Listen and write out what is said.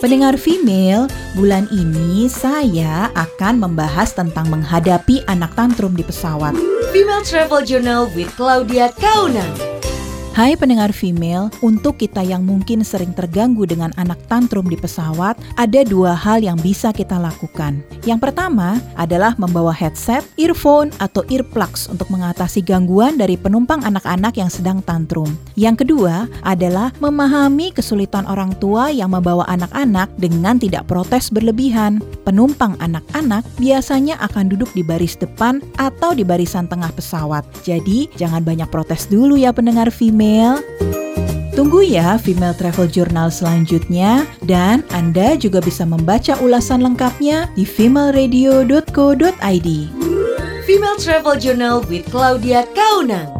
Pendengar female, bulan ini saya akan membahas tentang menghadapi anak tantrum di pesawat. Female Travel Journal with Claudia Kaunang. Hai pendengar female, untuk kita yang mungkin sering terganggu dengan anak tantrum di pesawat, ada dua hal yang bisa kita lakukan. Yang pertama adalah membawa headset, earphone, atau earplugs untuk mengatasi gangguan dari penumpang anak-anak yang sedang tantrum. Yang kedua adalah memahami kesulitan orang tua yang membawa anak-anak dengan tidak protes berlebihan. Penumpang anak-anak biasanya akan duduk di baris depan atau di barisan tengah pesawat. Jadi, jangan banyak protes dulu ya pendengar female female. Tunggu ya Female Travel Journal selanjutnya dan Anda juga bisa membaca ulasan lengkapnya di femaleradio.co.id. Female Travel Journal with Claudia Kaunang.